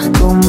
como